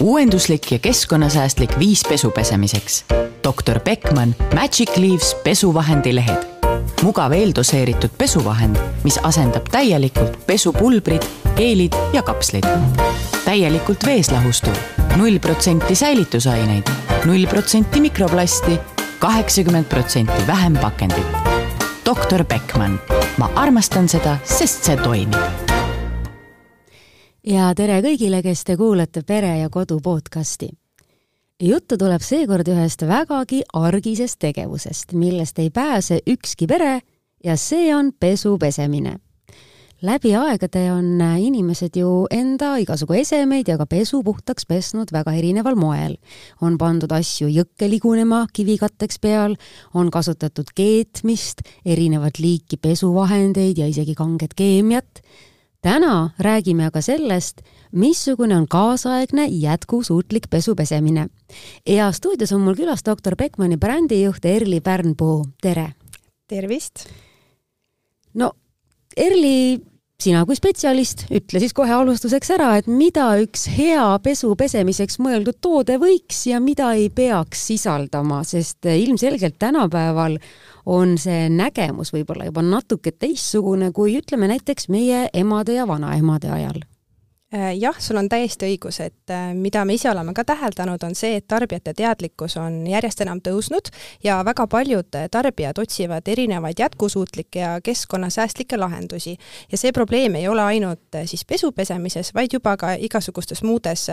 uuenduslik ja keskkonnasäästlik viis pesu pesemiseks. doktor Beckmann Magic Leaves pesuvahendi lehed. mugav eeldoseeritud pesuvahend, mis asendab täielikult pesupulbrid, geelid ja kapslid. täielikult vees lahustuv, null protsenti säilitusaineid, null protsenti mikroplasti, kaheksakümmend protsenti vähem pakendit. doktor Beckmann, ma armastan seda, sest see toimib ja tere kõigile, kes te kuulate Pere ja Kodu podcasti. juttu tuleb seekord ühest vägagi argisest tegevusest, millest ei pääse ükski pere ja see on pesu pesemine. läbi aegade on inimesed ju enda igasugu esemeid ja ka pesu puhtaks pesnud väga erineval moel. on pandud asju jõkke ligunema kivikatteks peal, on kasutatud keetmist, erinevat liiki pesuvahendeid ja isegi kanget keemiat täna räägime aga sellest, missugune on kaasaegne jätkusuutlik pesu pesemine. ja stuudios on mul külas doktor Beckmanni brändijuht Erli Pärnpuu, tere! tervist! no Erli, sina kui spetsialist, ütle siis kohe alustuseks ära, et mida üks hea pesu pesemiseks mõeldud toode võiks ja mida ei peaks sisaldama, sest ilmselgelt tänapäeval on see nägemus võib-olla juba natuke teistsugune kui ütleme näiteks meie emade ja vanaemade ajal jah, sul on täiesti õigus, et äh, mida me ise oleme ka täheldanud, on see, et tarbijate teadlikkus on järjest enam tõusnud ja väga paljud tarbijad otsivad erinevaid jätkusuutlikke ja keskkonnasäästlikke lahendusi. ja see probleem ei ole ainult äh, siis pesu pesemises, vaid juba ka igasugustes muudes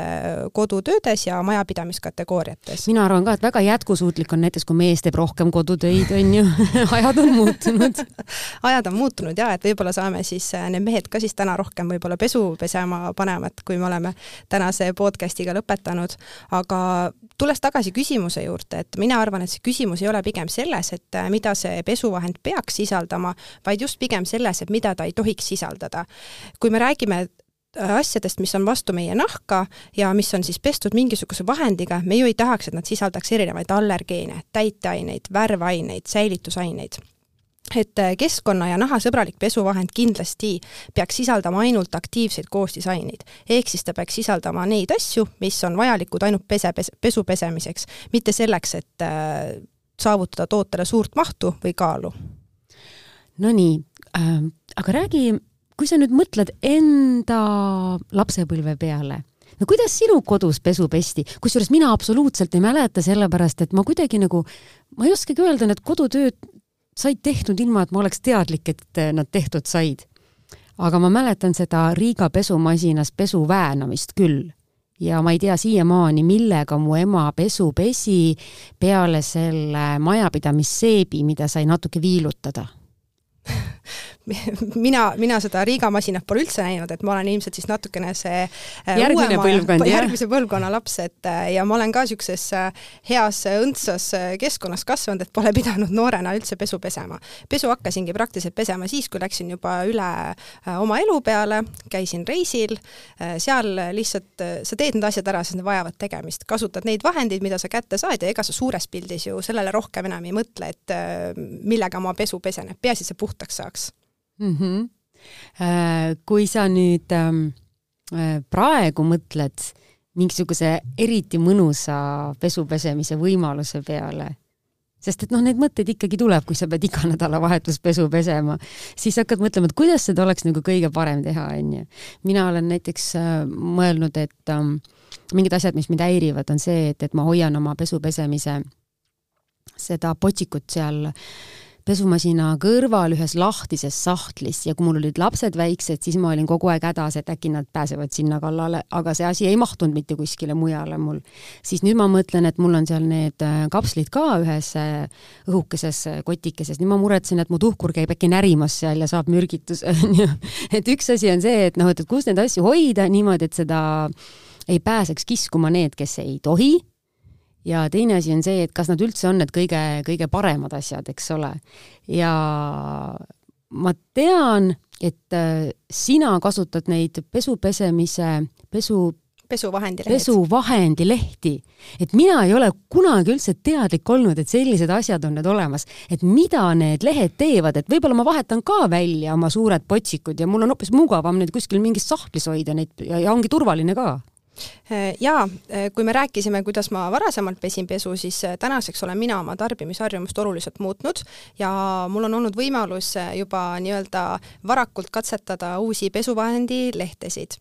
kodutöödes ja majapidamiskategooriates. mina arvan ka, et väga jätkusuutlik on näiteks, kui mees teeb rohkem kodutöid, on ju ajad on muutunud ajad on muutunud ja et võib-olla saame siis need mehed ka siis täna rohkem võib-olla pesu pesema panemat, kui me oleme tänase podcast'iga lõpetanud. aga tulles tagasi küsimuse juurde, et mina arvan, et see küsimus ei ole pigem selles, et äh, mida see pesuvahend peaks sisaldama, vaid just pigem selles, et mida ta ei tohiks sisaldada. kui me räägime äh, asjadest, mis on vastu meie nahka ja mis on siis pestud mingisuguse vahendiga, me ju ei tahaks, et nad sisaldaks erinevaid allergeene, täiteaineid, värvaineid, säilitusaineid et äh, keskkonna- ja nahasõbralik pesuvahend kindlasti peaks sisaldama ainult aktiivseid koostisaineid. ehk siis ta peaks sisaldama neid asju, mis on vajalikud ainult pese, pese, pesu pesemiseks, mitte selleks, et äh, saavutada tootele suurt mahtu või kaalu. Nonii äh,, aga räägi, kui sa nüüd mõtled enda lapsepõlve peale no kuidas sinu kodus pesu pesti, kusjuures mina absoluutselt ei mäleta, sellepärast et ma kuidagi nagu, ma ei oskagi öelda, need kodutööd said tehtud ilma, et ma oleks teadlik, et äh, nad tehtud said. aga ma mäletan seda Riiga pesumasinas pesu väänamist küll ja ma ei tea siiamaani, millega mu ema pesu pesi peale selle majapidamisseebi, mida sai natuke viilutada mina, mina seda Riiga masinat pole üldse näinud, et ma olen ilmselt siis natukene see äh, järgmine uuema, põlvkond, järgmise põlvkonna laps, et äh, ja ma olen ka niisuguses äh, heas õndsas keskkonnas kasvanud, et pole pidanud noorena üldse pesu pesema. pesu hakkasingi praktiliselt pesema siis, kui läksin juba üle oma elu peale, käisin reisil, seal lihtsalt sa teed need asjad ära, sest need vajavad tegemist, kasutad neid vahendeid, mida sa kätte saad ja ega sa suures pildis ju sellele rohkem enam ei mõtle, et millega ma pesu pesen, et peaasi, et see puhtaks saaks mm. -hmm. kui sa nüüd ähm, äh, praegu mõtled mingisuguse eriti mõnusa pesu pesemise võimaluse peale, sest et noh, neid mõtteid ikkagi tuleb, kui sa pead iga nädalavahetus pesu pesema, siis hakkad mõtlema, et kuidas seda oleks nagu kõige parem teha, onju. mina olen näiteks äh, mõelnud, et ähm, mingid asjad, mis mind häirivad, on see, et, et ma hoian oma pesu pesemise seda potsikut seal äh, pesumasina kõrval ühes lahtises sahtlis ja kui mul olid lapsed väiksed, siis ma olin kogu aeg hädas, et äkki nad pääsevad sinna kallale, aga see asi ei mahtunud mitte kuskile mujale mul. siis nüüd ma mõtlen, et mul on seal need äh, kapslid ka ühes äh, õhukeses äh, kotikeses, nüüd ma muretsen, et mu tuhkur käib äkki närimas seal ja saab mürgituse, onju. et üks asi on see, et noh, et kus neid asju hoida niimoodi, et seda ei pääseks kiskuma need, kes ei tohi ja teine asi on see, et kas nad üldse on need kõige, kõige paremad asjad, eks ole. ja ma tean, et äh, sina kasutad neid pesu pesemise, pesu pesuvahendi lehed. pesuvahendi lehti. et mina ei ole kunagi üldse teadlik olnud, et sellised asjad on need olemas. et mida need lehed teevad, et võib-olla ma vahetan ka välja oma suured potsikud ja mul on hoopis mugavam neid kuskil mingis sahtlis hoida neid ja, ja ongi turvaline ka jaa, äh, kui me rääkisime, kuidas ma varasemalt pesin pesu, siis äh, tänaseks olen mina oma tarbimisharjumust oluliselt muutnud ja mul on olnud võimalus juba nii-öelda varakult katsetada uusi pesuvahendi lehtesid.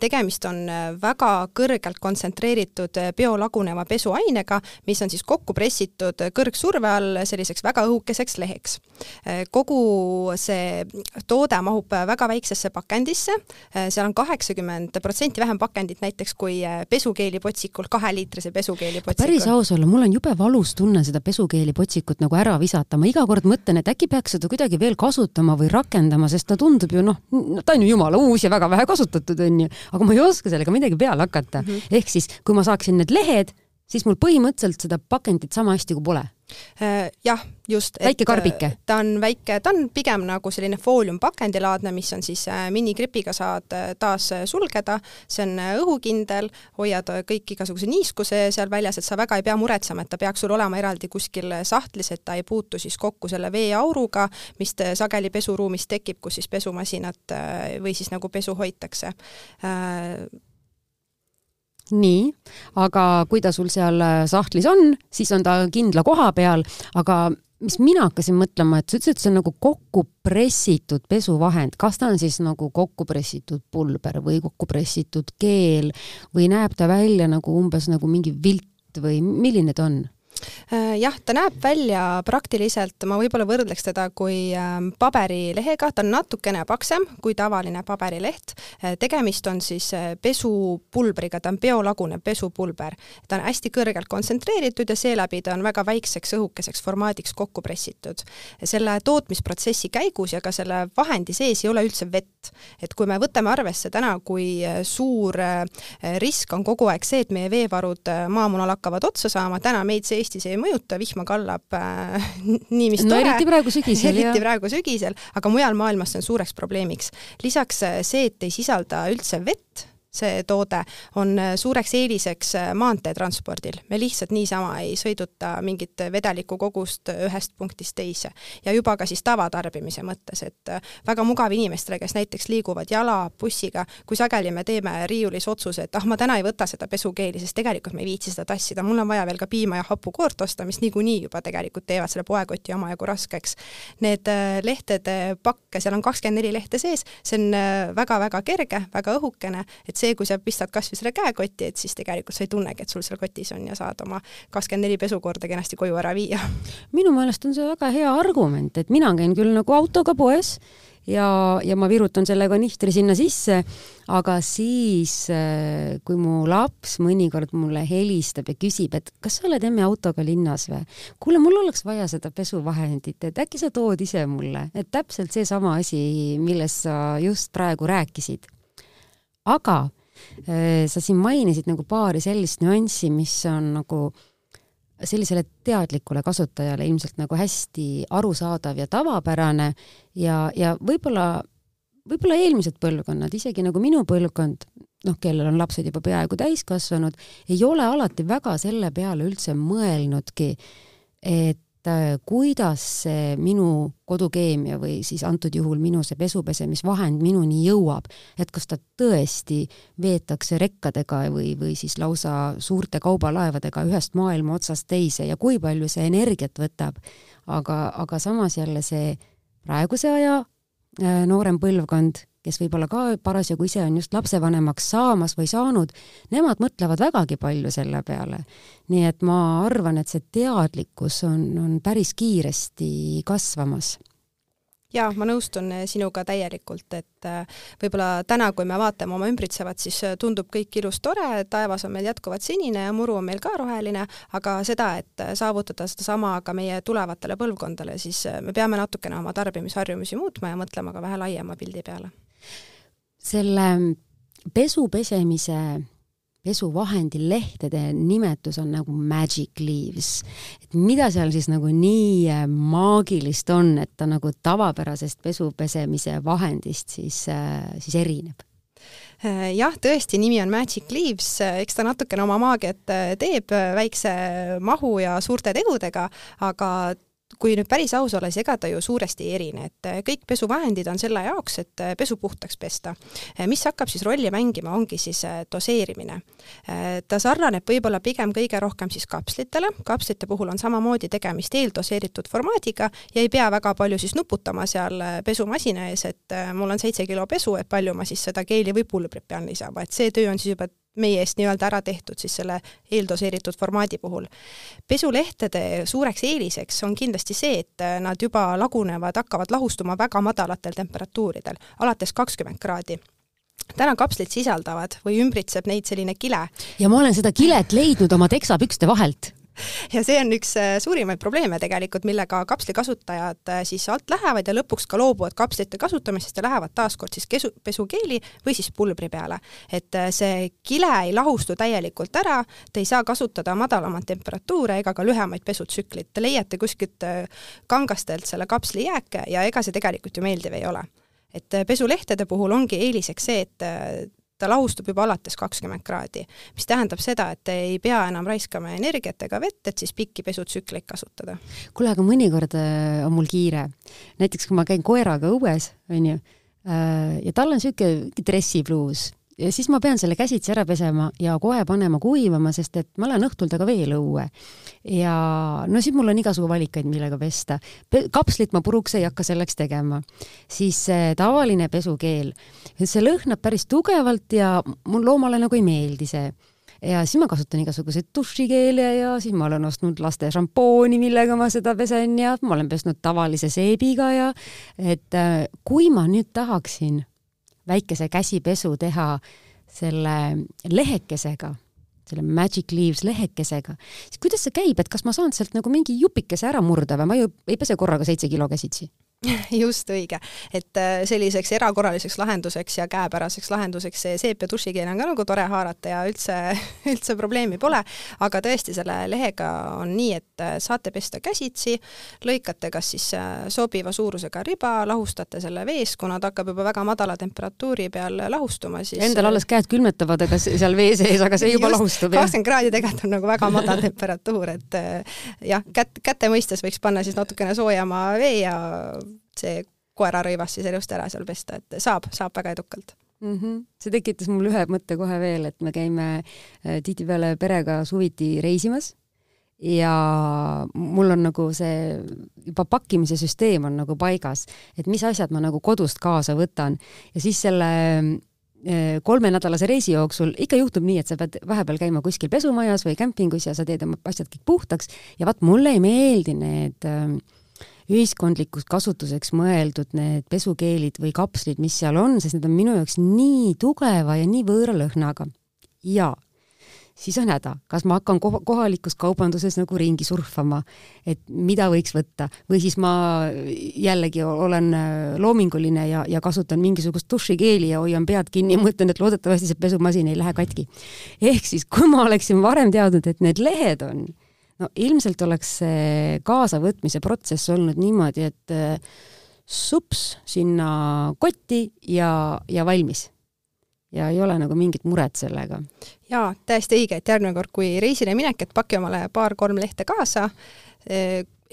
tegemist on väga kõrgelt kontsentreeritud biolaguneva pesuainega, mis on siis kokku pressitud kõrgsurve all selliseks väga õhukeseks leheks. kogu see toode mahub väga väiksesse pakendisse, seal on kaheksakümmend protsenti vähem pakendit näiteks kui kui äh, pesukeelipotsikul, kaheliitrise pesukeelipotsikul. päris aus olla, mul on jube valus tunne seda pesukeelipotsikut nagu ära visata, ma iga kord mõtlen, et äkki peaks seda kuidagi veel kasutama või rakendama, sest ta tundub ju noh, ta on ju jumala uus ja väga vähe kasutatud, onju, aga ma ei oska sellega midagi peale hakata mm. -hmm. ehk siis, kui ma saaksin need lehed, siis mul põhimõtteliselt seda pakendit sama hästi kui pole jah, just. väike karbike? Äh, ta on väike, ta on pigem nagu selline fooliumpakendilaadne, mis on siis äh, minikripiga saad taas sulgeda, see on õhukindel, hoiad kõik igasuguse niiskuse seal väljas, et sa väga ei pea muretsema, et ta peaks sul olema eraldi kuskil sahtlis, et ta ei puutu siis kokku selle veeauruga, mis sageli pesuruumis tekib, kus siis pesumasinat või siis nagu pesu hoitakse nii, aga kui ta sul seal äh, sahtlis on, siis on ta kindla koha peal, aga mis mina hakkasin mõtlema, et sa ütlesid, et see on nagu kokku pressitud pesuvahend, kas ta on siis nagu kokku pressitud pulber või kokku pressitud keel või näeb ta välja nagu umbes nagu mingi vilt või milline ta on? Äh, jah, ta näeb välja praktiliselt, ma võib-olla võrdleks teda kui ähm, paberilehega, ta on natukene paksem kui tavaline paberileht. Äh, tegemist on siis äh, pesupulbriga, ta on biolagunev pesupulber. ta on hästi kõrgelt kontsentreeritud ja seeläbi ta on väga väikseks õhukeseks formaadiks kokku pressitud. selle tootmisprotsessi käigus ja ka selle vahendi sees ei ole üldse vett. et kui me võtame arvesse täna, kui suur risk on kogu aeg see, et meie veevarud maamunal hakkavad otsa saama, täna meid see Eestis ei mõjuta, vihma kallab äh, nii mis no, tore. eriti praegu sügisel. eriti jah. praegu sügisel, aga mujal maailmas see on suureks probleemiks. lisaks äh, see, et ei sisalda üldse vett, see toode on äh, suureks eeliseks äh, maanteetranspordil. me lihtsalt niisama ei sõiduta mingit vedelikku kogust äh, ühest punktist teise. ja juba ka siis tavatarbimise mõttes, et väga mugav inimestele, kes näiteks liiguvad jala, bussiga, kui sageli me teeme riiulis otsuse, et ah, ma täna ei võta seda pesukeeli, sest tegelikult me ei viitsi seda tassida, mul on vaja veel ka piima ja hapukoort osta, mis niikuinii juba tegelikult teevad selle poekoti omajagu raskeks. Need lehtede pakke, seal on kakskümmend neli lehte sees, see on väga-väga kerge, väga õhukene, et see, kui sa pistad kas või selle käekotti, et siis tegelikult sa ei tunnegi, et sul seal kotis on ja saad oma kakskümmend neli pesukorda kenasti koju ära viia. minu meelest on see väga hea argument, et mina käin küll nagu autoga poes ja, ja ma virutan sellega nihtri sinna sisse, aga siis, äh, kui mu laps mõnikord mulle helistab ja küsib, et kas sa oled emme autoga linnas või? kuule, mul oleks vaja seda pesuvahendit, et äkki sa tood ise mulle, et täpselt seesama asi, millest sa just praegu rääkisid. Aga Äh, sa siin mainisid nagu paari sellist nüanssi, mis on nagu sellisele teadlikule kasutajale ilmselt nagu hästi arusaadav ja tavapärane ja, ja võib-olla, võib-olla eelmised põlvkonnad, isegi nagu minu põlvkond, noh, kellel on lapsed juba peaaegu täiskasvanud, ei ole alati väga selle peale üldse mõelnudki, et kuidas see minu kodukeemia või siis antud juhul minu see pesupesemisvahend minuni jõuab, et kas ta tõesti veetakse rekkadega või, või siis lausa suurte kaubalaevadega ühest maailma otsast teise ja kui palju see energiat võtab. aga, aga samas jälle see praeguse aja äh, noorem põlvkond kes võib-olla ka parasjagu ise on just lapsevanemaks saamas või saanud, nemad mõtlevad vägagi palju selle peale. nii et ma arvan, et see teadlikkus on, on päris kiiresti kasvamas jaa, ma nõustun eh, sinuga täielikult, et eh, võib-olla täna, kui me vaatame oma ümbritsevat, siis eh, tundub kõik ilus tore, taevas on meil jätkuvalt sinine ja muru on meil ka roheline, aga seda, et saavutada sedasama ka meie tulevatele põlvkondadele, siis me peame natukene oma tarbimisharjumusi muutma ja mõtlema ka vähe laiema pildi peale. Selle pesu pesemise pesuvahendi lehtede nimetus on nagu magic leaves. et mida seal siis nagu nii äh, maagilist on, et ta nagu tavapärasest pesupesemise vahendist siis, äh, siis erineb? Äh, jah, tõesti, nimi on Magic Leaves, eks ta natukene oma maagiat teeb väikse mahu ja suurte tegudega, aga kui nüüd päris aus olla, siis ega ta ju suuresti ei erine, et äh, kõik pesuvahendid on selle jaoks, et äh, pesu puhtaks pesta. Äh, mis hakkab siis rolli mängima, ongi siis doseerimine. ta sarnaneb võib-olla pigem kõige rohkem siis kapslitele, kapslite puhul on samamoodi tegemist eeldoseeritud formaadiga ja ei pea väga palju siis nuputama seal pesumasina ees, et mul on seitse kilo pesu, et palju ma siis seda keeli või pulbrit pean lisama, et see töö on siis juba meie eest nii-öelda ära tehtud siis selle eeldoseeritud formaadi puhul. pesulehtede suureks eeliseks on kindlasti see, et nad juba lagunevad, hakkavad lahustuma väga madalatel temperatuuridel, alates kakskümmend kraadi täna kapslid sisaldavad või ümbritseb neid selline kile. ja ma olen seda kilet leidnud oma teksapükste vahelt ja see on üks äh, suurimaid probleeme tegelikult, millega kapsli kasutajad äh, siis alt lähevad ja lõpuks ka loobuvad kapslite kasutamisest ja lähevad taaskord siis kesu, pesukeeli või siis pulbri peale. et äh, see kile ei lahustu täielikult ära, te ei saa kasutada madalamat temperatuure ega ka lühemaid pesutsüklit, te leiate kuskilt kangastelt selle kapsli jääke ja ega see tegelikult ju meeldiv ei ole et pesulehtede puhul ongi eeliseks see, et ta lahustub juba alates kakskümmend kraadi, mis tähendab seda, et ei pea enam raiskama energiat ega vett, et siis pikki pesutsükleid kasutada. kuule, aga mõnikord äh, on mul kiire. näiteks kui ma käin koeraga õues, onju, äh, ja tal on niisugune dressipluus ja siis ma pean selle käsitsi ära pesema ja kohe panema kuivama, sest et ma lähen õhtul temaga veel õue. ja no siis mul on igasugu valikaid, millega pesta. kapslit ma puruks ei hakka selleks tegema. siis tavaline pesukeel, see lõhnab päris tugevalt ja mul loomale nagu ei meeldi see ja siis ma kasutan igasuguseid dušikeele ja siis ma olen ostnud laste šampooni, millega ma seda pesen ja ma olen pesnud tavalise seebiga ja et äh, kui ma nüüd tahaksin väikese käsipesu teha selle lehekesega, selle Magic Leaves lehekesega, siis kuidas see käib, et kas ma saan sealt nagu mingi jupikese ära murda või ma ju ei pese korraga seitse kilo käsitsi? just õige, et äh, selliseks erakorraliseks lahenduseks ja käepäraseks lahenduseks see seep ja dušikeel on ka nagu tore haarata ja üldse, üldse probleemi pole, aga tõesti, selle lehega on nii, et äh, saate pesta käsitsi, lõikate kas siis äh, sobiva suurusega riba, lahustate selle vees, kuna ta hakkab juba väga madala temperatuuri peal lahustuma, siis Endal alles käed külmetavad, aga seal vee sees, aga see juba just, lahustub. kakskümmend kraadi tegelikult on nagu väga madal temperatuur, et jah, kätt, käte mõistes võiks panna siis natukene soojama vee ja see koerarõivas siis elust ära seal pesta, et saab, saab väga edukalt mm. -hmm. see tekitas mul ühe mõtte kohe veel, et me käime äh, tihtipeale perega suviti reisimas ja mul on nagu see juba pakkimise süsteem on nagu paigas, et mis asjad ma nagu kodust kaasa võtan ja siis selle äh, kolmenädalase reisi jooksul ikka juhtub nii, et sa pead vahepeal käima kuskil pesumajas või kämpingus ja sa teed oma asjad kõik puhtaks ja vaat mulle ei meeldi need äh, ühiskondlikuks kasutuseks mõeldud need pesukeelid või kapslid, mis seal on, sest need on minu jaoks nii tugeva ja nii võõra lõhnaga. ja siis on häda, kas ma hakkan kohalikus kaubanduses nagu ringi surfama, et mida võiks võtta või siis ma jällegi olen äh, loominguline ja, ja kasutan mingisugust dušikeeli ja hoian pead kinni ja mõtlen, et loodetavasti see pesumasin ei lähe katki. ehk siis, kui ma oleksin varem teadnud, et need lehed on no ilmselt oleks see kaasavõtmise protsess olnud niimoodi, et äh, sups sinna kotti ja, ja valmis. ja ei ole nagu mingit muret sellega. jaa, täiesti õige, et järgmine kord, kui reisile minek, et paki omale paar-kolm lehte kaasa,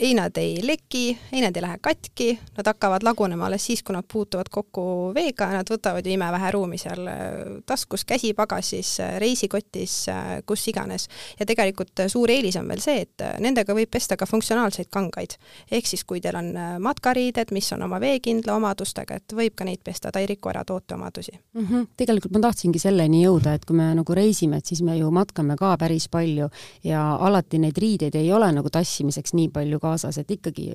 äh, ei leki, ei nad ei lähe katki, nad hakkavad lagunema alles siis, kui nad puutuvad kokku veega nad võtavad ju imevähe ruumi seal äh, taskus, käsipagasis, äh, reisikotis, äh, kus iganes. ja tegelikult suur eelis on veel see, et nendega võib pesta ka funktsionaalseid kangaid. ehk siis, kui teil on matkariided, mis on oma veekindla omadustega, et võib ka neid pesta, ta ei riku ära toote omadusi mm. -hmm. tegelikult ma tahtsingi selleni jõuda, et kui me nagu reisime, et siis me ju matkame ka päris palju ja alati neid riideid ei ole nagu tassimiseks nii palju ka kaasas, et ikkagi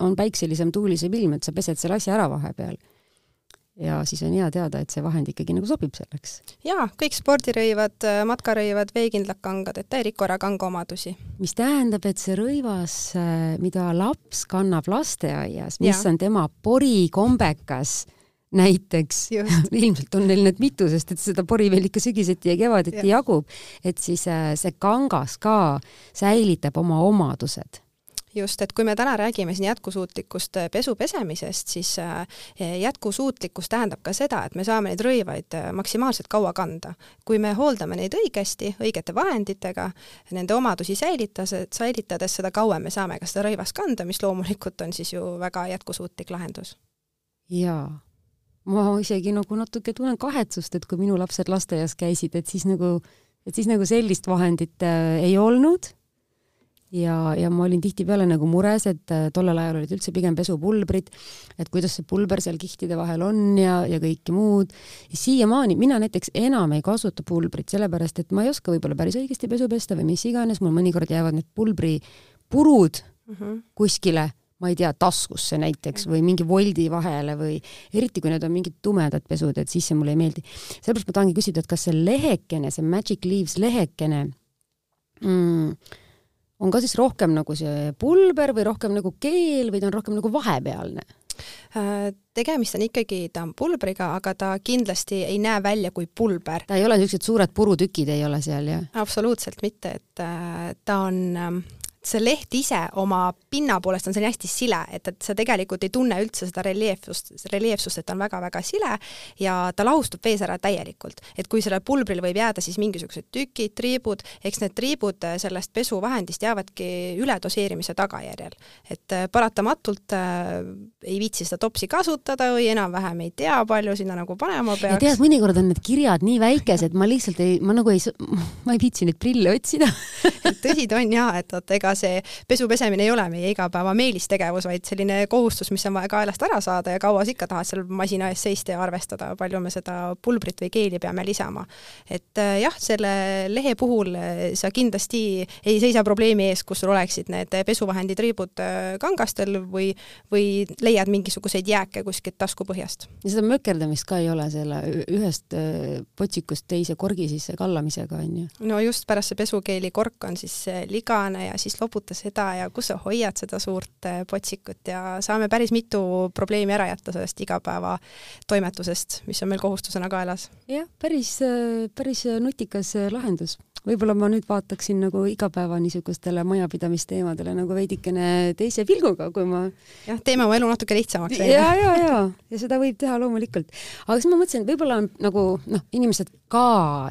on päikselisem, tuulisem ilm, et sa pesed selle asja ära vahepeal. ja siis on hea teada, et see vahend ikkagi nagu sobib selleks. jaa, kõik spordirõivad, matkarõivad, veekindlad kangad, et ta ei riku ära kanga omadusi. mis tähendab, et see rõivas, mida laps kannab lasteaias, mis ja. on tema porikombekas, näiteks, ilmselt on neil need mitu, sest et seda pori veel ikka sügiseti ja kevadeti ja. jagub, et siis äh, see kangas ka säilitab oma omadused just, et kui me täna räägime siin jätkusuutlikust äh, pesu pesemisest, siis äh, jätkusuutlikkus tähendab ka seda, et me saame neid rõivaid äh, maksimaalselt kaua kanda. kui me hooldame neid õigesti, õigete vahenditega, nende omadusi säilitas, säilitades, seda kauem me saame ka seda rõivast kanda, mis loomulikult on siis ju väga jätkusuutlik lahendus. jaa, ma isegi nagu natuke tunnen kahetsust, et kui minu lapsed lasteaias käisid, et siis nagu, et siis nagu sellist vahendit äh, ei olnud ja, ja ma olin tihtipeale nagu mures, et äh, tollel ajal olid üldse pigem pesupulbrid, et kuidas see pulber seal kihtide vahel on ja, ja kõike muud. siiamaani mina näiteks enam ei kasuta pulbrit, sellepärast et ma ei oska võib-olla päris õigesti pesu pesta või mis iganes, mul mõnikord jäävad need pulbripurud mm -hmm. kuskile ma ei tea, taskusse näiteks või mingi voldi vahele või eriti, kui need on mingid tumedad pesud, et siis see mulle ei meeldi. sellepärast ma tahangi küsida, et kas see lehekene, see Magic Leaves lehekene mm, on ka siis rohkem nagu see pulber või rohkem nagu keel või ta on rohkem nagu vahepealne? Äh, tegemist on ikkagi, ta on pulbriga, aga ta kindlasti ei näe välja kui pulber. ta ei ole niisugused suured purutükid ei ole seal, jah? absoluutselt mitte, et äh, ta on ähm, see leht ise oma pinna poolest on selline hästi sile, et, et sa tegelikult ei tunne üldse seda reljeefsust, reljeefsust, et ta on väga-väga sile ja ta lahustub vees ära täielikult. et kui sellel pulbril võib jääda siis mingisugused tükid, triibud, eks need triibud sellest pesuvahendist jäävadki üledoseerimise tagajärjel. et äh, paratamatult äh, ei viitsi seda topsi kasutada või enam-vähem ei tea, palju sinna nagu panema peaks. tead, mõnikord on need kirjad nii väikesed, ma lihtsalt ei, ma nagu ei, ma ei viitsi neid prille otsida tõsi ta on jaa, et vot ega see pesu pesemine ei ole meie igapäeva meelistegevus, vaid selline kohustus, mis on vaja kaelast ära saada ja kaua sa ikka tahad seal masina ees seista ja arvestada, palju me seda pulbrit või keeli peame lisama. et äh, jah, selle lehe puhul äh, sa kindlasti ei seisa probleemi ees, kus sul oleksid need pesuvahendid riibud äh, kangastel või, või leiad mingisuguseid jääke kuskilt taskupõhjast. ja seda mökerdamist ka ei ole selle ühest potsikust teise korgi sisse kallamisega, on ju? no just, pärast see pesukeeli kork on siis ligane ja siis loputa seda ja kus sa hoiad seda suurt äh, potsikut ja saame päris mitu probleemi ära jätta sellest igapäeva toimetusest, mis on meil kohustusena kaelas. jah, päris, äh, päris nutikas äh, lahendus võib-olla ma nüüd vaataksin nagu igapäeva niisugustele majapidamisteemadele nagu veidikene teise pilguga, kui ma jah, teeme oma elu natuke lihtsamaks. ja, ja, ja, ja seda võib teha loomulikult. aga siis ma mõtlesin, et võib-olla on nagu noh, inimesed ka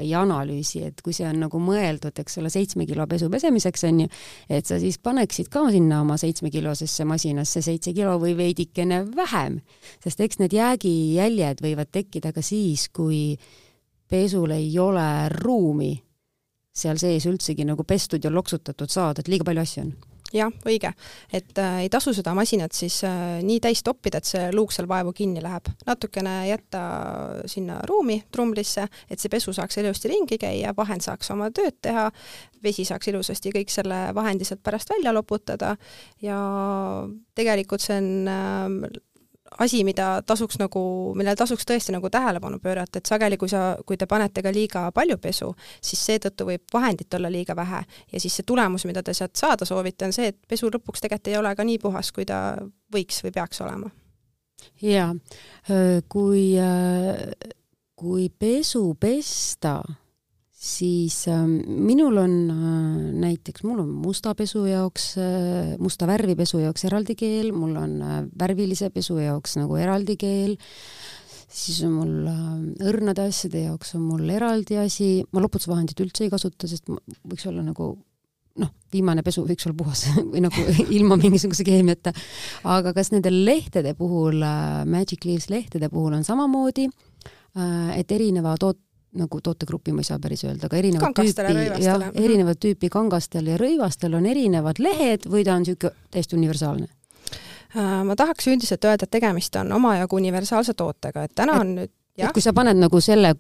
ei analüüsi, et kui see on nagu mõeldud, eks ole, seitsme kilo pesu pesemiseks onju, et sa siis paneksid ka sinna oma seitsmekilosesse masinasse seitse kilo või veidikene vähem, sest eks need jäägijäljed võivad tekkida ka siis, kui pesul ei ole ruumi seal sees üldsegi nagu pestud ja loksutatud saada, et liiga palju asju on jah, õige. et äh, ei tasu seda masinat siis äh, nii täis toppida, et see luuk seal vaevu kinni läheb. natukene jätta sinna ruumi trumlisse, et see pesu saaks ilusti ringi käia, vahend saaks oma tööd teha, vesi saaks ilusasti kõik selle vahendi sealt pärast välja loputada ja tegelikult see on äh, asi, mida tasuks nagu, millele tasuks tõesti nagu tähelepanu pöörata, et sageli, kui sa, kui te panete ka liiga palju pesu, siis seetõttu võib vahendit olla liiga vähe ja siis see tulemus, mida te sealt saada soovite, on see, et pesu lõpuks tegelikult ei ole ka nii puhas, kui ta võiks või peaks olema. jaa, kui, kui pesu pesta siis äh, minul on äh, näiteks, mul on musta pesu jaoks äh,, musta värvi pesu jaoks eraldi keel, mul on äh, värvilise pesu jaoks nagu eraldi keel, siis on mul äh, õrnade asjade jaoks on mul eraldi asi, ma loputusvahendit üldse ei kasuta, sest võiks olla nagu noh, viimane pesu võiks olla puhas või nagu ilma mingisuguse keemiata. aga kas nende lehtede puhul äh,, Magic Leaves lehtede puhul on samamoodi äh,, et erineva toot-, nagu tootegrupi ma ei saa päris öelda, aga erinevat tüüpi, jah, mhm. erinevat tüüpi kangastel ja rõivastel on erinevad lehed või ta on niisugune täiesti universaalne? Äh, ma tahaks üldiselt öelda, et tegemist on omajagu universaalse tootega, et täna et, on nüüd jah. et kui sa paned nagu selle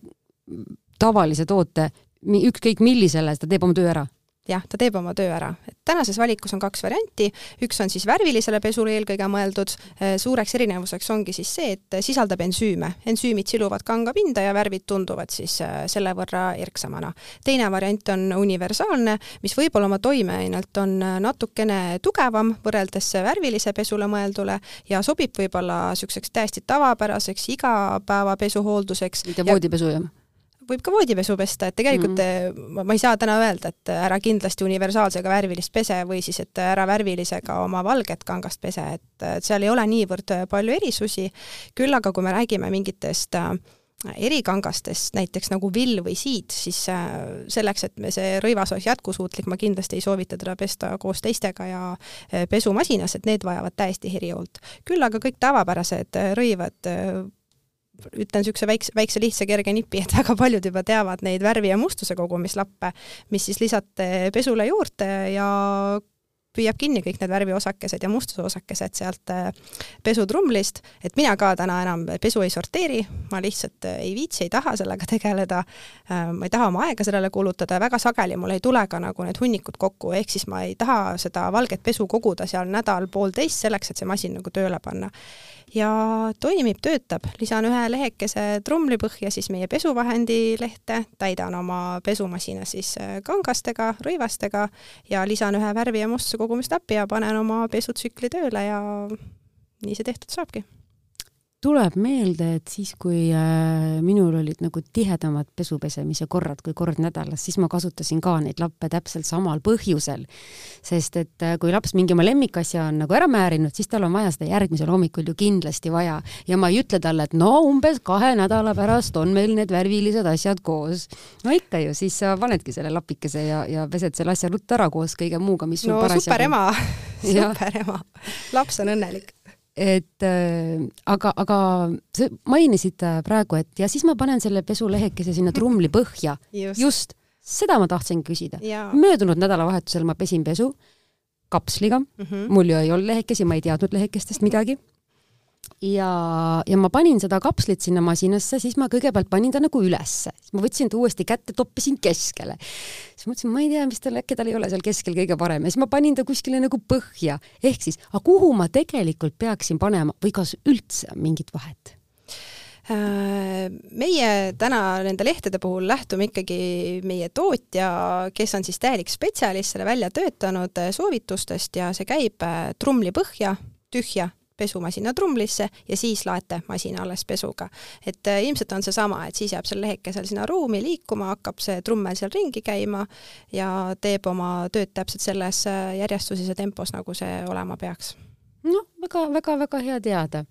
tavalise toote ükskõik millisele, ta teeb oma töö ära jah, ta teeb oma töö ära. et tänases valikus on kaks varianti, üks on siis värvilisele pesule eelkõige mõeldud, äh, suureks erinevuseks ongi siis see, et sisaldab ensüüme. ensüümid siluvad kanga pinda ja värvid tunduvad siis äh, selle võrra erksamana. teine variant on universaalne, mis võib-olla oma toimeainelt on äh, natukene tugevam võrreldes värvilise pesule mõeldule ja sobib võib-olla niisuguseks täiesti tavapäraseks igapäevapesu hoolduseks. mitte voodipesu, jah? Võib ka voodipesu pesta, et tegelikult mm -hmm. ma, ma ei saa täna öelda, et ära kindlasti universaalsega värvilist pese või siis, et ära värvilisega oma valget kangast pese, et, seal ei ole niivõrd palju erisusi, küll aga kui me räägime mingitest äh, erikangastest, näiteks nagu vill või siid, siis äh, selleks, et me see rõivas oleks jätkusuutlik, ma kindlasti ei soovita teda pesta koos teistega ja äh, pesumasinas, et need vajavad täiesti herihoolt. küll aga kõik tavapärased äh, rõivad ütlen niisuguse väikse, väikse lihtsa kerge nipi, et väga paljud juba teavad neid värvi ja mustuse kogumislappe, mis siis lisate pesule juurde ja püüab kinni kõik need värviosakesed ja mustusosakesed sealt äh, pesutrumlist, et mina ka täna enam pesu ei sorteeri, ma lihtsalt ei viitsi, ei taha sellega tegeleda, äh, ma ei taha oma aega sellele kulutada ja väga sageli mul ei tule ka nagu need hunnikud kokku, ehk siis ma ei taha seda valget pesu koguda seal nädal-poolteist selleks, et see masin nagu tööle panna ja toimib, töötab, lisan ühe lehekese trumlipõhja siis meie pesuvahendi lehte, täidan oma pesumasina siis äh, kangastega, rõivastega ja lisan ühe värvi ja mustuse kogumistapi ja panen oma pesutsükli tööle ja nii see tehtud saabki tuleb meelde, et siis, kui äh, minul olid nagu tihedamad pesupesemise korrad kui kord nädalas, siis ma kasutasin ka neid lappe täpselt samal põhjusel. sest et äh, kui laps mingi oma lemmikasja on nagu ära määrinud, siis tal on vaja seda järgmisel hommikul ju kindlasti vaja. Ja ma ei ütle talle, et no umbes kahe nädala pärast on meil need värvilised asjad koos. no ikka ju, siis sa panedki selle lapikese ja, ja pesed selle asja ruttu ära koos kõige muuga, mis no super ema super ema, laps on õnnelik et äh, aga, aga sa mainisid praegu, et ja siis ma panen selle pesulehekese sinna trumli põhja. just, seda ma tahtsin küsida. möödunud nädalavahetusel ma pesin pesu kapsliga mm, -hmm. mul ju ei olnud lehekesi, ma ei teadnud lehekestest midagi ja, ja ma panin seda kapslit sinna masinasse, siis ma kõigepealt panin ta nagu ülesse, siis ma võtsin ta uuesti kätte, toppisin keskele. siis mõtlesin, ma ei tea, mis tal, äkki tal ei ole seal keskel kõige parem ja siis ma panin ta kuskile nagu põhja, ehk siis, aga kuhu ma tegelikult peaksin panema või kas üldse on mingit vahet? Äh, meie täna nende lehtede puhul lähtume ikkagi meie tootja, kes on siis täielik spetsialist, selle välja töötanud soovitustest ja see käib äh, trumli põhja, tühja pesumasina trumlisse ja siis laete masina alles pesuga. et äh, ilmselt on seesama, et siis jääb seal lehekesel sinna ruumi liikuma, hakkab see trummel seal ringi käima ja teeb oma tööd täpselt selles äh, järjestuses ja tempos, nagu see olema peaks. noh, väga-väga-väga hea teada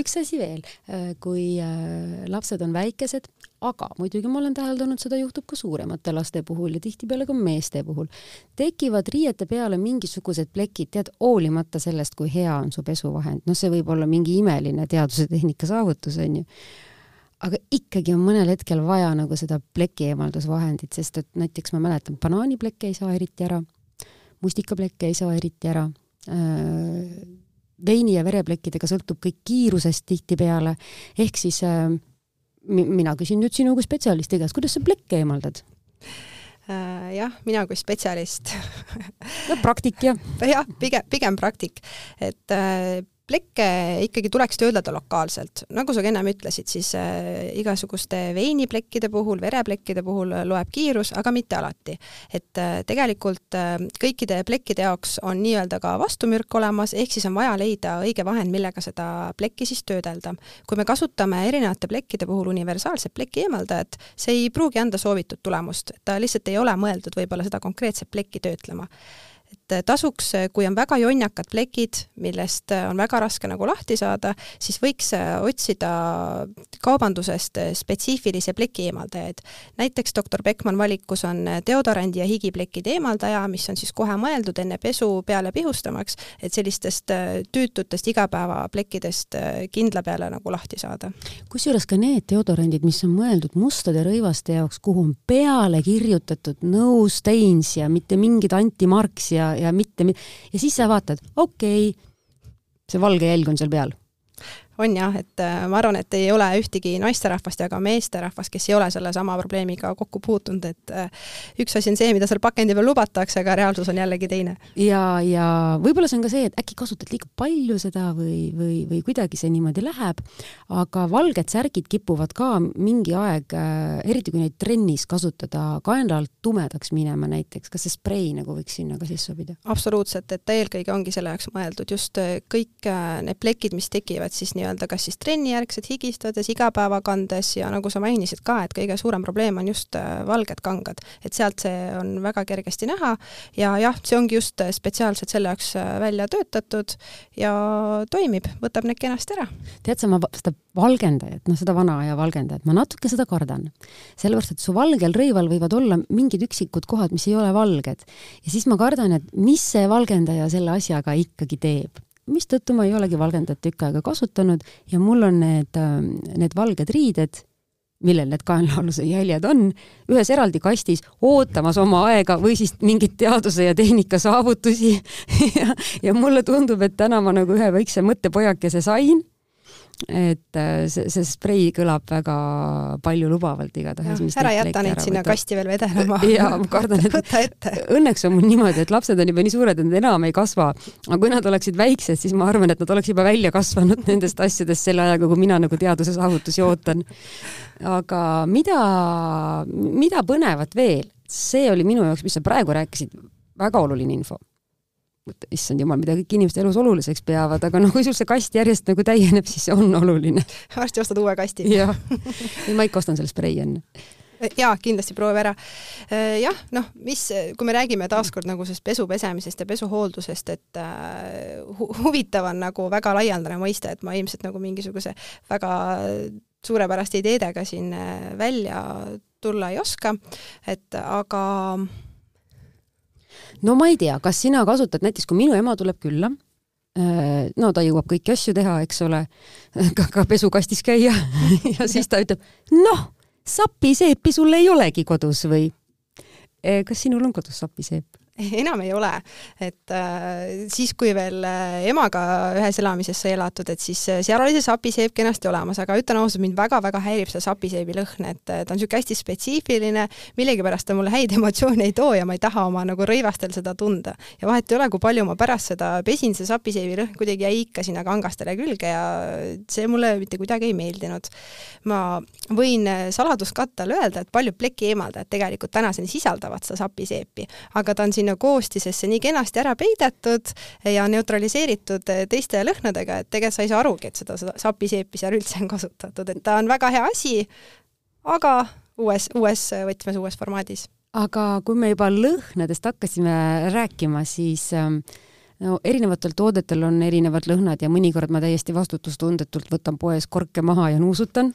üks asi veel, äh, kui äh, lapsed on väikesed, aga muidugi ma olen täheldanud, seda juhtub ka suuremate laste puhul ja tihtipeale ka meeste puhul, tekivad riiete peale mingisugused plekid, tead, hoolimata sellest, kui hea on su pesuvahend, noh, see võib olla mingi imeline teaduse tehnika saavutus, onju aga ikkagi on mõnel hetkel vaja nagu seda pleki eemaldusvahendit, sest et näiteks ma mäletan, banaaniplekke ei saa eriti ära, mustikaplekke ei saa eriti ära äh,, veini ja vereplekkidega sõltub kõik kiirusest tihtipeale, ehk siis äh, mina küsin nüüd sinu kui spetsialisti käest, kuidas sa plekke eemaldad? Äh, jah, mina kui spetsialist no praktik jah. jah, pigem, pigem praktik, et äh, plekke ikkagi tuleks töödelda lokaalselt. nagu sa ka ennem ütlesid, siis äh, igasuguste veiniplekkide puhul, vereplekkide puhul loeb kiirus, aga mitte alati. et äh, tegelikult äh, kõikide plekkide jaoks on nii-öelda ka vastumürk olemas, ehk siis on vaja leida õige vahend, millega seda plekki siis töödelda. kui me kasutame erinevate plekkide puhul universaalset pleki eemaldajat, see ei pruugi anda soovitud tulemust, ta lihtsalt ei ole mõeldud võib-olla seda konkreetset plekki töötlema et äh, tasuks, äh, kui on väga jonnakad plekid, millest äh, on väga raske nagu lahti saada, siis võiks otsida kaubandusest spetsiifilisi pleki eemaldajaid. näiteks doktor Beckmann valikus on deodorandi ja higiplekkide eemaldaja, mis on siis kohe mõeldud enne pesu peale pihustamaks, et sellistest tüütutest igapäevaplekkidest kindla peale nagu lahti saada. kusjuures ka need deodorandid, mis on mõeldud mustade rõivaste jaoks, kuhu on peale kirjutatud no stains ja mitte mingid antimarks ja ja, mitte, ja siis sa vaatad, okei okay,, see valge jälg on seal peal on jah, et äh, ma arvan, et ei ole ühtegi naisterahvast ja ka meesterahvast, kes ei ole sellesama probleemiga kokku puutunud, et äh, üks asi on see, mida seal pakendi peal lubatakse, aga reaalsus on jällegi teine. ja, ja võib-olla see on ka see, et äkki kasutad liiga palju seda või, või, või kuidagi see niimoodi läheb, aga valged särgid kipuvad ka mingi aeg, äh, eriti kui neid trennis kasutada, kaenla alt tumedaks minema näiteks, kas see sprei nagu võiks sinna ka sisse sobida? absoluutselt, et eelkõige ongi selle jaoks mõeldud, just kõik need plekid, mis tekivad siis nii-öelda nii-öelda kas siis trennijärgselt higistades, igapäeva kandes ja nagu sa mainisid ka, et kõige suurem probleem on just äh, valged kangad. et sealt see on väga kergesti näha ja jah, see ongi just spetsiaalselt selle jaoks välja töötatud ja toimib, võtab need kenasti ära. tead sa, ma seda valgendajat, noh, seda vana aja valgendajat, ma natuke seda kardan. sellepärast, et su valgel rõival võivad olla mingid üksikud kohad, mis ei ole valged. ja siis ma kardan, et mis see valgendaja selle asjaga ikkagi teeb mistõttu ma ei olegi valgendajat tükk aega kasutanud ja mul on need, ähm, need valged riided, millel need kaenlaaluse jäljed on, ühes eraldi kastis ootamas oma aega või siis mingeid teaduse ja tehnika saavutusi. Ja, ja mulle tundub, et täna ma nagu ühe väikse mõttepojakese sain et äh, see, see sprei kõlab väga paljulubavalt igatahes. ära jäta neid sinna võtta. kasti veel vedelema. jaa, ma kardan, et võta ette. õnneks on mul niimoodi, et lapsed on juba nii suured, et nad enam ei kasva. aga kui nad oleksid väiksed, siis ma arvan, et nad oleks juba välja kasvanud nendest asjadest selle ajaga, kui mina nagu teaduse saavutusi ootan. aga mida, mida põnevat veel? see oli minu jaoks, mis sa praegu rääkisid, väga oluline info issand jumal, mida kõik inimeste elus oluliseks peavad, aga noh, kui sul see kast järjest nagu täieneb, siis see on oluline. varsti ostad uue kasti. jah, ma ikka ostan selle sprei enne jaa, kindlasti proovi ära. Äh, jah, noh, mis, kui me räägime taaskord nagu sellest pesu pesemisest ja pesuhooldusest, et äh, hu huvitav on nagu väga laialdane mõiste, et ma ilmselt nagu mingisuguse väga suurepäraste ideedega siin äh, välja tulla ei oska, et aga no ma ei tea, kas sina kasutad näiteks, kui minu ema tuleb külla, äh, no ta jõuab kõiki asju teha, eks ole, ka, ka pesukastis käia ja siis ta ütleb, noh, sapiseepi sul ei olegi kodus või? Äh, kas sinul on kodus sapiseep? enam ei ole, et äh, siis, kui veel äh, emaga ühes elamises sai elatud, et siis äh, seal oli see sapiseep kenasti olemas, aga ütlen ausalt, mind väga-väga häirib see sapiseebi lõhn, et äh, ta on niisugune hästi spetsiifiline, millegipärast ta mulle häid emotsioone ei too ja ma ei taha oma nagu rõivastel seda tunda. ja vahet ei ole, kui palju ma pärast seda pesin, see sapiseebi lõhn kuidagi jäi ikka sinna kangastele külge ja see mulle mitte kuidagi ei meeldinud. ma võin äh, saladuskattel öelda, et paljud pleki eemaldajad tegelikult tänaseni sisaldavad seda sapiseepi, aga ta on sinna koostisesse nii kenasti ära peidetud ja neutraliseeritud teiste lõhnadega, et tegelikult sa ei saa arugi, et seda sapiseepi seal üldse on kasutatud, et ta on väga hea asi, aga uues, uues võtmes, uues formaadis. aga kui me juba lõhnadest hakkasime rääkima, siis ähm, no erinevatel toodetel on erinevad lõhnad ja mõnikord ma täiesti vastutustundetult võtan poes korke maha ja nuusutan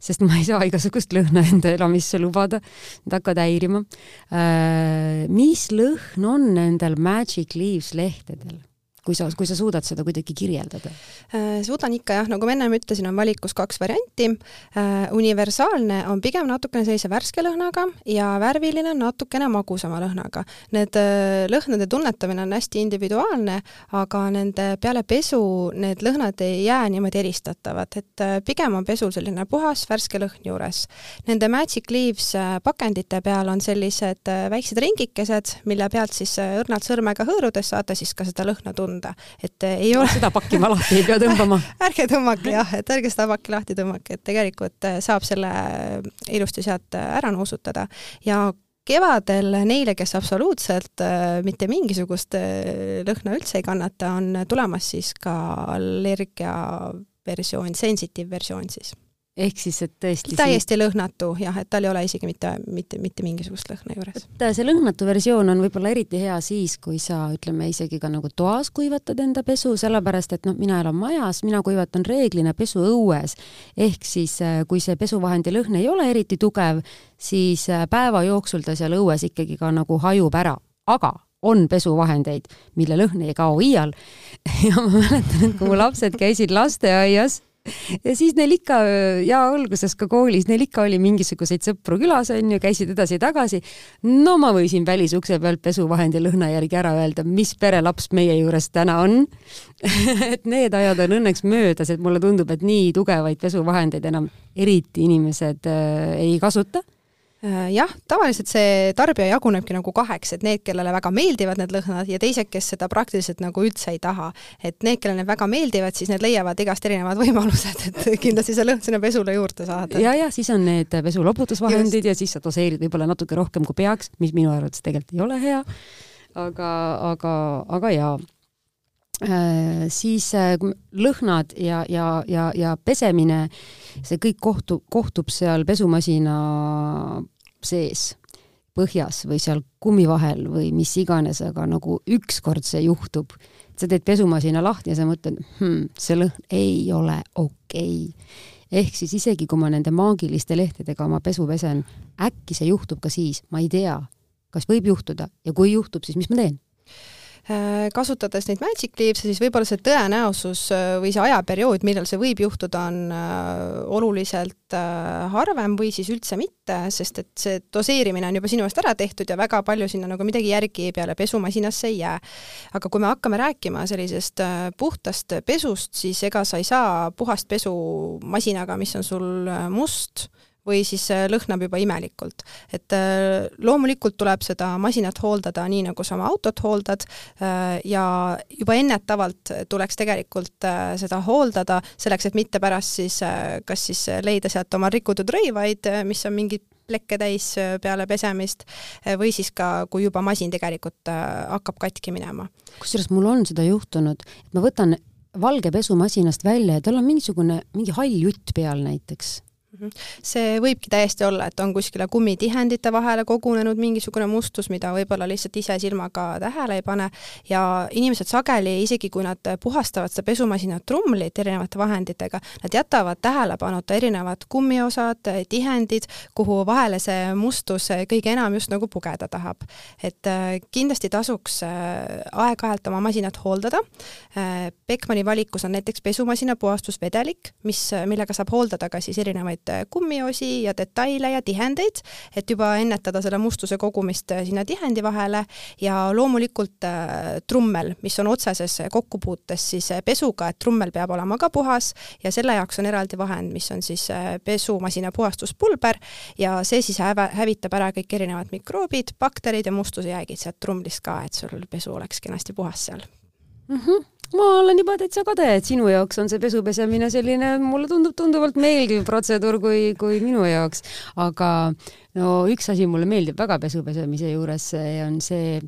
sest ma ei saa igasugust lõhna enda elamisse lubada, need hakkavad häirima. Äh, mis lõhn on nendel Magic Leaves lehtedel? Kui sa, kui sa suudad seda kuidagi kirjeldada? Äh, suudan ikka jah, nagu ma ennem ütlesin, on valikus kaks varianti. Äh, universaalne on pigem natukene sellise värske lõhnaga ja värviline on natukene magusama lõhnaga. Need äh, lõhnade tunnetamine on hästi individuaalne, aga nende peale pesu need lõhnad ei jää niimoodi eristatavad, et pigem on pesul selline puhas värske lõhn juures. Nende Magic Leaves pakendite peal on sellised väiksed ringikesed, mille pealt siis õrnalt sõrmega hõõrudes saate siis ka seda lõhna tunda anda, et eh, ei ole seda pakki ma lahti ei pea tõmbama. Ärge tõmmake jah, et ärge seda pakki lahti tõmmake, et tegelikult eh, saab selle ilusti sealt eh, ära nuusutada. Ja kevadel neile, kes absoluutselt mitte mingisugust lõhna üldse ei kannata, on tulemas siis ka allergia versioon, sensitive versioon siis ehk siis, et tõesti täiesti siin... lõhnatu jah, et tal ei ole isegi mitte, mitte, mitte mingisugust lõhna juures. et see lõhnatu versioon on võib-olla eriti hea siis, kui sa ütleme isegi ka nagu toas kuivatad enda pesu, sellepärast et noh, mina elan majas, mina kuivatan reeglina pesu õues. ehk siis äh, kui see pesuvahendi lõhn ei ole eriti tugev, siis äh, päeva jooksul ta seal õues ikkagi ka nagu hajub ära, aga on pesuvahendeid, mille lõhn ei kao iial. ja ma mäletan, et kui mu lapsed käisid lasteaias ja siis neil ikka ja alguses ka koolis, neil ikka oli mingisuguseid sõpru külas onju, käisid edasi-tagasi. no ma võisin välisukse pealt pesuvahendi lõhna järgi ära öelda, mis perelaps meie juures täna on et need ajad on õnneks möödas, et mulle tundub, et nii tugevaid pesuvahendeid enam eriti inimesed äh, ei kasuta jah, tavaliselt see tarbija jagunebki nagu kaheks, et need, kellele väga meeldivad need lõhnad ja teised, kes seda praktiliselt nagu üldse ei taha. et need, kellele need väga meeldivad, siis need leiavad igast erinevad võimalused, et kindlasti see lõhn sinna pesule juurde saada. ja, ja siis on need pesu loputusvahendid Just. ja siis sa doseerid võib-olla natuke rohkem kui peaks, mis minu arvates tegelikult ei ole hea. aga, aga, aga jaa siis lõhnad ja, ja, ja, ja pesemine, see kõik kohtub, kohtub seal pesumasina sees põhjas või seal kummi vahel või mis iganes, aga nagu ükskord see juhtub, sa teed pesumasina lahti ja sa mõtled hmm,, see lõhn ei ole okei okay. ehk siis isegi, kui ma nende maagiliste lehtedega oma pesu pesen, äkki see juhtub ka siis, ma ei tea, kas võib juhtuda ja kui juhtub, siis mis ma teen kasutades neid magic leaves'e, siis võib-olla see tõenäosus äh, või see ajaperiood, millal see võib juhtuda, on äh, oluliselt harvem või siis üldse mitte, sest et see doseerimine on juba sinu eest ära tehtud ja väga palju sinna nagu midagi järgi peale pesumasinasse ei jää. aga kui me hakkame rääkima sellisest puhtast pesust, siis ega sa ei saa puhast pesu masinaga, mis on sul must, või siis lõhnab juba imelikult. et äh, loomulikult tuleb seda masinat hooldada nii, nagu sa oma autot hooldad äh, ja juba ennetavalt tuleks tegelikult äh, seda hooldada, selleks et mitte pärast siis kas siis leida sealt oma rikutud rõivaid, mis on mingid plekke täis peale pesemist või siis ka, kui juba masin tegelikult hakkab katki minema. kusjuures mul on seda juhtunud, et ma võtan valge pesumasinast välja ja tal on mingisugune, mingi hall jutt peal näiteks. See võibki täiesti olla, et on kuskile kummitihendite vahele kogunenud mingisugune mustus, mida võib-olla lihtsalt ise silmaga tähele ei pane ja inimesed sageli, isegi kui nad puhastavad seda pesumasina trumlit erinevate vahenditega, nad jätavad tähelepanuta erinevad kummiosad, tihendid, kuhu vahele see mustus kõige enam just nagu pugeda tahab. et äh, kindlasti tasuks äh, aeg-ajalt oma masinat hooldada. Äh, Beckmanni valikus on näiteks pesumasina puhastusvedelik, mis, millega saab hooldada ka siis erinevaid erinevaid äh, kummiosi ja detaile ja tihendeid, et juba ennetada selle mustuse kogumist äh, sinna tihendi vahele. Ja loomulikult äh, trummel, mis on otseses kokkupuutes siis pesuga, et trummel peab olema ka puhas ja selle jaoks on eraldi vahend, mis on siis pesumasina puhastuspulber. Ja see siis häv-, hävitab ära kõik erinevad mikroobid, bakterid ja mustusejäägid sealt trumlist ka, et sul pesu oleks kenasti puhas seal. Mm. -hmm ma olen juba täitsa kade, et sinu jaoks on see pesu pesemine selline, mulle tundub tunduvalt meeldiv protseduur kui, kui minu jaoks. aga no üks asi mulle meeldib väga pesu pesemise juures, on see,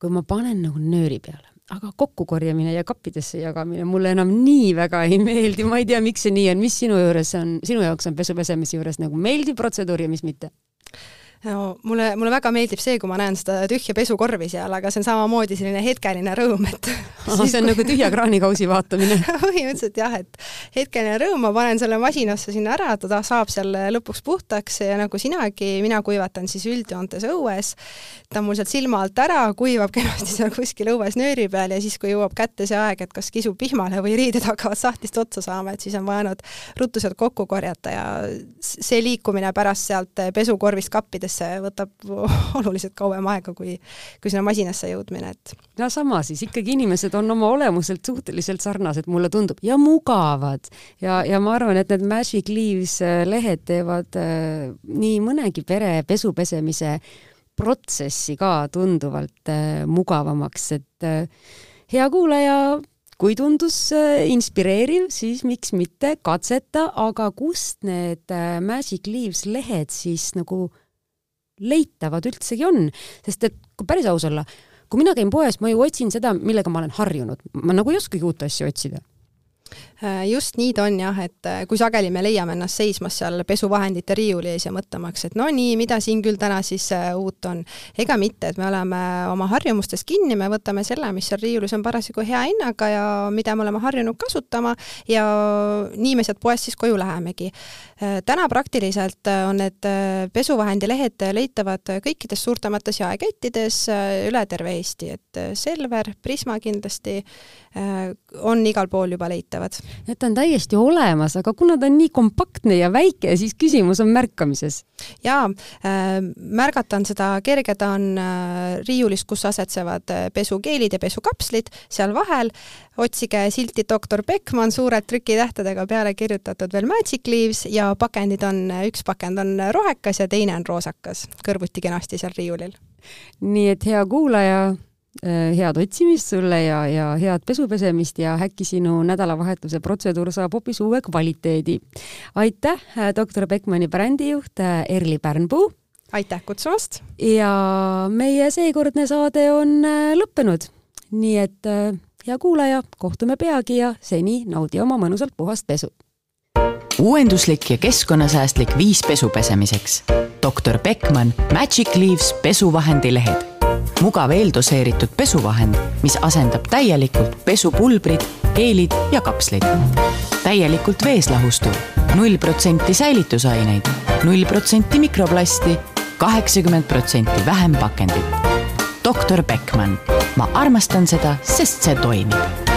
kui ma panen nagu nööri peale aga kokkukorjamine ja kappidesse jagamine mulle enam nii väga ei meeldi, ma ei tea, miks see nii on, mis sinu juures on, sinu jaoks on pesu pesemise juures nagu meeldiv protseduur ja mis mitte? No mulle, mulle väga meeldib see, kui ma näen seda tühja pesukorvi seal, aga see on samamoodi selline hetkeline rõõm, et Aha, see on nagu tühja kraanikausi vaatamine. Põhimõtteliselt jah, et hetkeline rõõm, ma panen selle masinasse sinna ära, ta saab seal lõpuks puhtaks ja nagu sinagi, mina kuivatan siis üldjoontes õues, ta on mul sealt silma alt ära, kuivab kenasti seal kuskil õues nööri peal ja siis, kui jõuab kätte see aeg, et kas kisub vihmale või riided hakkavad sahtlist otsa saama, et siis on vaja nad ruttu sealt kokku korjata ja see liikumine pärast sealt pesukorvist kappidesse see võtab oluliselt kauem aega, kui, kui sinna masinasse jõudmine, et. no sama siis, ikkagi inimesed on oma olemuselt suhteliselt sarnased, mulle tundub, ja mugavad. ja, ja ma arvan, et need Magic Leaves äh, lehed teevad äh, nii mõnegi pere pesu pesemise protsessi ka tunduvalt äh, mugavamaks, et äh, hea kuulaja, kui tundus äh, inspireeriv, siis miks mitte katseta, aga kust need äh, Magic Leaves lehed siis nagu leitavad üldsegi on, sest et kui päris aus olla, kui mina käin poes, ma ju otsin seda, millega ma olen harjunud, ma nagu ei oskagi uut asja otsida Äh, just nii ta on jah, et äh, kui sageli me leiame ennast seismas seal pesuvahendite riiuli ees ja mõtlemaks, et no nii, mida siin küll täna siis äh, uut on. ega mitte, et me oleme oma harjumustes kinni, me võtame selle, mis seal riiulis on parasjagu hea hinnaga ja mida me oleme harjunud kasutama ja nii me sealt poest siis koju lähemegi. Täna praktiliselt on need pesuvahendi lehed leitavad kõikides suurtemates jaekettides üle terve Eesti, et Selver, Prisma kindlasti on igal pool juba leitavad. Et ta on täiesti olemas, aga kuna ta on nii kompaktne ja väike, siis küsimus on märkamises. jaa äh,, märgata on seda kerge, ta on äh, riiulis, kus asetsevad äh, pesukeelid ja pesukapslid, seal vahel. Otsige silti doktor Beckmann suurelt trükitähtedega peale kirjutatud veel Magic Leaves ja pakendid on, üks pakend on rohekas ja teine on roosakas, kõrvuti kenasti seal riiulil. nii et hea kuulaja Äh, head otsimist sulle ja, ja head pesupesemist ja äkki sinu nädalavahetuse protseduur saab hoopis uue kvaliteedi. aitäh, äh, doktor Beckmanni brändijuht äh, Erli Pärnpuu. aitäh kutsumast! ja meie seekordne saade on lõppenud, nii et hea kuulaja, kohtume peagi ja seni naudi oma mõnusalt puhast pesu. Uuenduslik ja keskkonnasäästlik viis pesu pesemiseks. doktor Beckmann Magic Leaves pesuvahendi lehed. mugav eeldoseeritud pesuvahend, mis asendab täielikult pesupulbrid, geelid ja kapslid. täielikult vees lahustuv, null protsenti säilitusaineid, null protsenti mikroplasti, kaheksakümmend protsenti vähem pakendit doktor Beckmann. ma armastan seda, sest see toimib